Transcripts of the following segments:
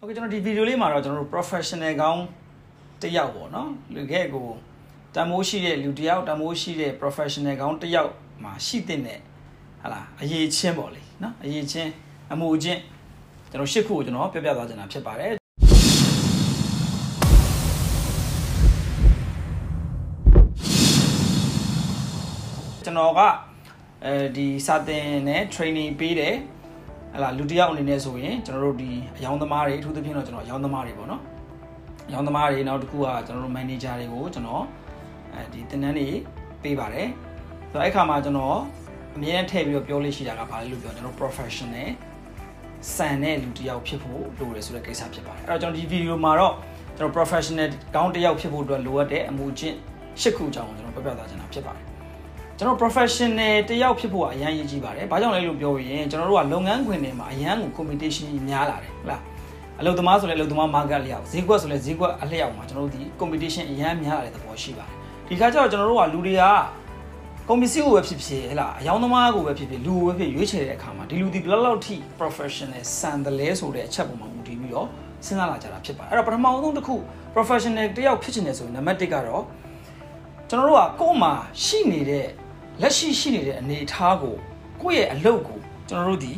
ကျွန်တော်ဒီဗီဒီယိုလေးမှာတော့ကျွန်တော်တို့ professional ကောင်းတစ်ယောက်ပေါ့နော်လူခဲ့ကိုတမိုးရှိတဲ့လူတစ်ယောက်တမိုးရှိတဲ့ professional ကောင်းတစ်ယောက်မှာရှိတဲ့နဲ့ဟာလာအရေးချင်းပေါ့လေနော်အရေးချင်းအမှုချင်းကျွန်တော်ရှစ်ခုကိုကျွန်တော်ပြောပြသွားချင်တာဖြစ်ပါတယ်ကျွန်တော်ကအဲဒီစာသင်နဲ့ training ပေးတယ် ဟလာလူတယောက်အနေနဲ့ဆိုရင်ကျွန်တော်တို့ဒီအယောင်သမားတွေအထူးသဖြင့်တော့ကျွန်တော်အယောင်သမားတွေပေါ့နော်အယောင်သမားတွေနောက်တစ်ခုကကျွန်တော်တို့ manager တွေကိုကျွန်တော်အဲဒီတင်တန်းတွေပေးပါတယ်ဆိုတော့အဲ့ခါမှာကျွန်တော်အမြဲတမ်းထည့်ပြီးတော့ပြောလို့ရှိတာကဘာလဲလို့ပြောကျွန်တော် professional စံတဲ့လူတယောက်ဖြစ်ဖို့လိုတယ်ဆိုတဲ့ကိစ္စဖြစ်ပါတယ်အဲ့တော့ကျွန်တော်ဒီဗီဒီယိုမှာတော့ကျွန်တော် professional ကောင်းတယောက်ဖြစ်ဖို့အတွက်လိုအပ်တဲ့အမှုချင်း၈ခုအကြောင်းကိုကျွန်တော်ပြပြသွားချင်တာဖြစ်ပါတယ် ကျွန်တော် professional တယောက်ဖြစ်ဖို့ကအရန်ရည်ကြီးပါတယ်။ဘာကြောင့်လဲလို့ပြောရင်ကျွန်တော်တို့ကလုပ်ငန်းခွင်တွေမှာအရန်ကို competition များလာတယ်ဟုတ်လား။အလုပ်သမားဆိုလည်းအလုပ်သမား market လျောက်ဈေးကွက်ဆိုလည်းဈေးကွက်အလျောက်မှာကျွန်တော်တို့ဒီ competition အရန်များလာတဲ့သဘောရှိပါတယ်။ဒီခါကျတော့ကျွန်တော်တို့ကလူတွေကကုန်ပစ္စည်းကိုပဲဖြစ်ဖြစ်ဟဲ့လားအယောင်သမားကိုပဲဖြစ်ဖြစ်လူကိုပဲဖြစ်ရွေးချယ်တဲ့အခါမှာဒီလူဒီဘယ်လောက်ထိ professional စံတယ်လဲဆိုတဲ့အချက်ပေါ်မှာမူတည်ပြီးတော့စဉ်းစားလာကြတာဖြစ်ပါတယ်အဲ့တော့ပထမဆုံးတစ်ခု professional တယောက်ဖြစ်ချင်တယ်ဆိုရင်နံပါတ်1ကတော့ကျွန်တော်တို့ကကိုယ်မှာရှိနေတဲ့ လက်ရှိရှိနေတဲ့အနေအထားကိုကိုယ့်ရဲ့အလုပ်ကိုကျွန်တော်တို့ဒီ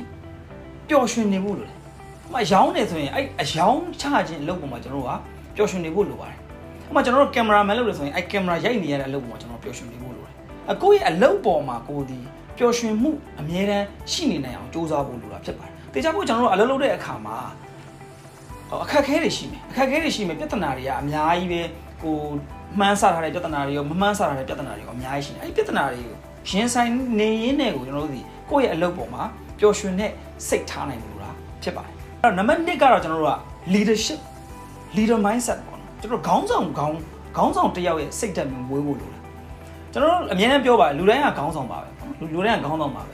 ပျော်ရွှင်နေဖို့လိုတယ်။အမရောင်းနေဆိုရင်အဲ့အယောင်ချခြင်းအလုပ်ပေါ်မှာကျွန်တော်တို့ကပျော်ရွှင်နေဖို့လိုပါတယ်။အမကျွန်တော်တို့ကင်မရာမန်လုပ်လို့ဆိုရင်အဲ့ကင်မရာရိုက်နေရတဲ့အလုပ်ပေါ်မှာကျွန်တော်ပျော်ရွှင်နေဖို့လိုတယ်။အကိုယ့်ရဲ့အလုပ်ပေါ်မှာကိုဒီပျော်ရွှင်မှုအမြဲတမ်းရှိနေနိုင်အောင်စူးစမ်းဖို့လိုတာဖြစ်ပါတယ်။တေချာဖို့ကျွန်တော်တို့အလုပ်လုပ်တဲ့အခါမှာအခက်အခဲတွေရှိမယ်။အခက်အခဲတွေရှိမယ်ပြဿနာတွေကအများကြီးပဲကိုမှန်းဆထားတဲ့ပြဿနာတွေရောမမှန်းဆထားတဲ့ပြဿနာတွေရောအများကြီးရှိနေ။အဲ့ဒီပြဿနာတွေကို ရင်ဆိုင်နေရင်းနဲ့ကိုကျွန်တော်တို့ဒီကိုယ့်ရဲ့အလုပ်ပေါ်မှာပျော်ရွှင်တဲ့စိတ်ထားနိုင်လို့လားဖြစ်ပါတယ်အဲ့တော့နံပါတ်1ကတော့ကျွန်တော်တို့က leadership leader mindset ပေါ့နော်ကျွန်တော်ခေါင်းဆောင်ခေါင်းခေါင်းဆောင်တယောက်ရဲ့စိတ်ဓာတ်မျိုးမွေးဖို့လိုတယ်ကျွန်တော်တို့အမြဲတမ်းပြောပါတယ်လူတိုင်းကခေါင်းဆောင်ပါပဲလူလူတိုင်းကခေါင်းဆောင်ပါပဲ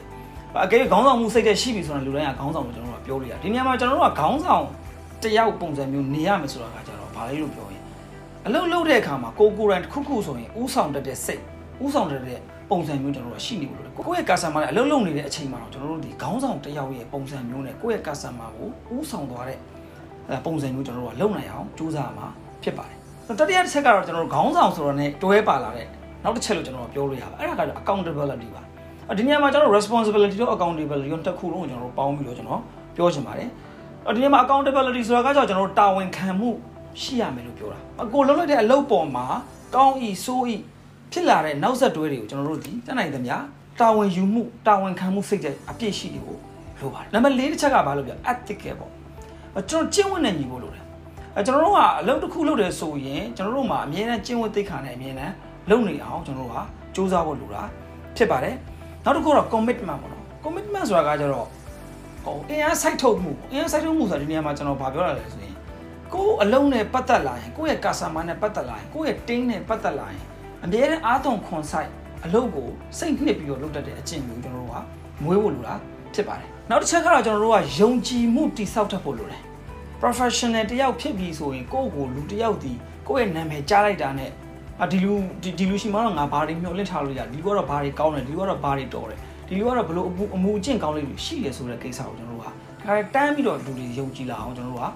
အကယ်ခေါင်းဆောင်မှုစိတ်ဓာတ်ရှိပြီဆိုရင်လူတိုင်းကခေါင်းဆောင်လို့ကျွန်တော်တို့ကပြောလို့ရတယ်ဒီနေရာမှာကျွန်တော်တို့ကခေါင်းဆောင်တယောက်ပုံစံမျိုးနေရမယ်ဆိုတာကကြတော့ဘာလဲလို့ပြောရင်အလုပ်လုပ်တဲ့အခါမှာကိုကိုယ်တိုင်တစ်ခုခုဆိုရင်ဥဆောင်တတ်တဲ့စိတ် ဥဆောင်တတ်တဲ့ပုံစံမျိုးကျွန်တော်တို့ရှိနေလို့လေကိုယ့်ရဲ့ customer နဲ့အလုပ်လုပ်နေတဲ့အချိန်မှာတော့ကျွန်တော်တို့ဒီခေါင်းဆောင်တစ်ယောက်ရဲ့ပုံစံမျိုးနဲ့ကိုယ့်ရဲ့ customer ကိုဥဆောင်သွားတဲ့ပုံစံမျိုးကျွန်တော်တို့ကလုပ်နိုင်အောင်ကြိုးစားမှာဖြစ်ပါတယ်တတိယတစ်ချက်ကတော့ကျွန်တော်တို့ခေါင်းဆောင်ဆိုတော့ ਨੇ တွဲပါလာတဲ့နောက်တစ်ချက်လို့ကျွန်တော်ပြောလို့ရပါအဲ့ဒါကတော့ accountability ပါဒီနေရာမှာကျွန်တော် responsibility တို့ accountability တို့တစ်ခုလုံးကိုကျွန်တော်တို့ပေါင်းပြီးတော့ကျွန်တော်ပြောချင်ပါတယ်ဒီနေရာမှာ accountability ဆိုတာကကြောင့်ကျွန်တော်တို့တာဝန်ခံမှုရှိရမယ်လို့ပြောတာအကိုလုံးလိုက်တဲ့အလုပ်ပေါ်မှာကောင်းဤဆိုးဤ ဖြစ်လာတဲ့နောက်ဆက်တွဲတွေကိုကျွန်တော်တို့ဒီတတ်နိုင်သမျှတာဝန်ယူမှုတာဝန်ခံမှုစိတ်တဲ့အပြည့်ရှိနေဖို့လိုပါတယ်နံပါတ်၄တစ်ချက်ကဘာလို့ပြော ethical ပေါ့ကျွန်တော်ကျင့်ဝတ်နဲ့ညီဖို့လိုတယ်အဲကျွန်တော်တို့ကအလုပ်တစ်ခုလုပ်တယ်ဆိုရင်ကျွန်တော်တို့မှာအမြဲတမ်းကျင့်ဝတ်သိက္ခာနဲ့အမြဲတမ်းလုပ်နေအောင်ကျွန်တော်တို့ကစူးစမ်းဖို့လိုတာဖြစ်ပါတယ်နောက်တစ်ခုတော့ commitment ပေါ့နော် commitment ဆိုတာကကျတော့ဟိုအင်အား site ထုတ်မှုအင်အား site ထုတ်မှုဆိုတာဒီနေရာမှာကျွန်တော်ဗာပြောရလဲဆိုရင်ကိုယ်အလုံးနဲ့ပတ်သက်လာရင်ကိုယ့်ရဲ့ customer နဲ့ပတ်သက်လာရင်ကိုယ့်ရဲ့ team နဲ့ပတ်သက်လာရင် အမြဲတမ်းအားသွန်ခွန်ဆိုင်အလုပ်ကိုစိတ်နှစ်ပြီးတော့လုပ်တတ်တဲ့အကျင့်မျိုးကျွန်တော်တို့ကမွေးဖို့လိုတာဖြစ်ပါတယ်နောက်တစ်ချက်ကတော့ကျွန်တော်တို့ကယုံကြည်မှုတိဆောက်တတ်ဖို့လိုတယ် professional တယောက်ဖြစ်ပြီးဆိုရင်ကိုယ့်ကိုလူတယောက်ဒီကိုယ့်ရဲ့နာမည်ကြားလိုက်တာနဲ့အာဒီလူဒီလူရှိမှတော့ငါဘာတွေမျှော်လင့်ထားလို့ရဒီလူကတော့ဘာတွေကောင်းတယ်ဒီလူကတော့ဘာတွေတော်တယ်ဒီလူကတော့ဘလို့အမှုအကျင့်ကောင်းလေးတွေရှိတယ်ဆိုတဲ့ကိစ္စကိုကျွန်တော်တို့ကဒါတန်းပြီးတော့လူတွေယုံကြည်လာအောင်ကျွန်တော်တို့က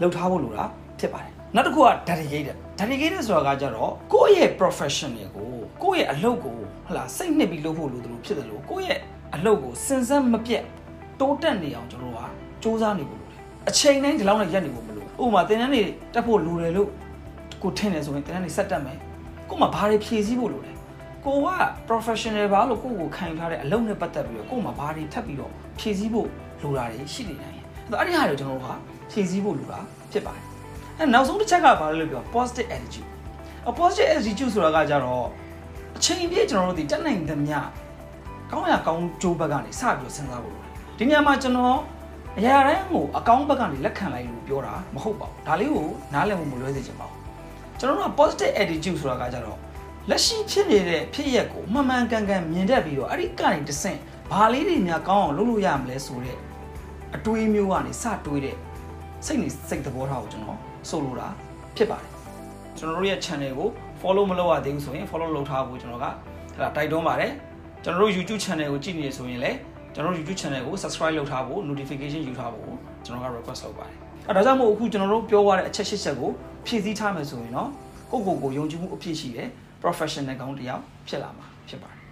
လှုပ်ထားဖို့လိုတာဖြစ်ပါတယ် နောက်တစ်ခုက dedicated dedicated ဆိုတာကကြတော့ကိုယ့်ရဲ့ profession တွေကိုကိုယ့်ရဲ့အလုပ်ကိုဟလာစိတ်နှစ်ပြီးလုပ်ဖို့လိုတယ်လို့ဖြစ်တယ်လို့ကိုယ့်ရဲ့အလုပ်ကိုစဉ်ဆက်မပြတ်တိုးတက်နေအောင်ကျွန်တော်တို့ကစူးစမ်းနေဖို့လိုတယ်အချိန်တိုင်းဒီလောက်နဲ့ရက်နေဖို့မလိုဥပမာသင်တန်းတွေတက်ဖို့လိုတယ်လို့ကိုထင်တယ်ဆိုရင်သင်တန်းတွေဆက်တက်မယ်ကို့မှာဘာတွေဖြည့်ဆည်းဖို့လိုလဲကိုက professional ဘာလို့ကိုယ့်ကိုခံယူထားတဲ့အလုပ်နဲ့ပတ်သက်ပြီးတော့ကို့မှာဘာတွေထပ်ပြီးတော့ဖြည့်ဆည်းဖို့လိုတာတွေရှိနေနိုင်တယ်အဲ့တော့အဲ့ဒီဟာတွေကျွန်တော်တို့ကဖြည့်ဆည်းဖို့လိုတာဖြစ်ပါတယ် အဲနောက်ဆုံးတစ်ချက်ကဘာလဲလို့ပြော positive attitude အ positive attitude ဆိုတာကကြတော့အချိန်ပြည့်ကျွန်တော်တို့ဒီတက်နိုင်သမျှကောင်းရကောင်းကျိုးဘက်ကနေစပြီးစဉ်းစားဖို့လိုတယ်ဒီညမှာကျွန်တော်အရာတိုင်းကိုအကောင်းဘက်ကနေလက်ခံလိုက်လို့ပြောတာမဟုတ်ပါဘူးဒါလေးကိုနားလည်မှုမလွဲစေချင်ပါဘူးကျွန်တော်တို့က positive attitude ဆိုတာကကြတော့လက်ရှိဖြစ်နေတဲ့ဖြစ်ရက်ကိုမှန်မှန်ကန်ကန်မြင်တတ်ပြီးတော့အဲ့ဒီကနေတဆင့်ဘာလေးတွေများကောင်းအောင်လုပ်လို့ရမလဲဆိုတဲ့အတွေးမျိုးကနေစတွေးတဲ့စိတ်နေစိတ်သဘောထားကိုကျွန်တော် ဆိုလိုတာဖြစ်ပါတယ်ကျွန်တော်တို့ရဲ့ channel ကို follow မလုပ်ရသေးဘူးဆိုရင် follow လုပ်ထားဖို့ကျွန်တော်ကဟလာတိုက်တွန်းပါတယ်ကျွန်တော်တို့ YouTube channel ကိုကြည့်နေဆိုရင်လည်းကျွန်တော်တို့ YouTube channel ကို subscribe လုပ်ထားဖို့ notification ယူထားဖို့ကျွန်တော်က request လုပ်ပါတယ်အဲဒါကြောင့်မို့အခုကျွန်တော်တို့ပြောရတဲ့အချက်၈ချက်ကိုဖြည့်ဆည်းထားမယ်ဆိုရင်တော့ကိုယ့်ကိုယ်ကိုယုံကြည်မှုအပြည့်ရှိတယ် professional ကောင်းတစ်ယောက်ဖြစ်လာမှာဖြစ်ပါတယ်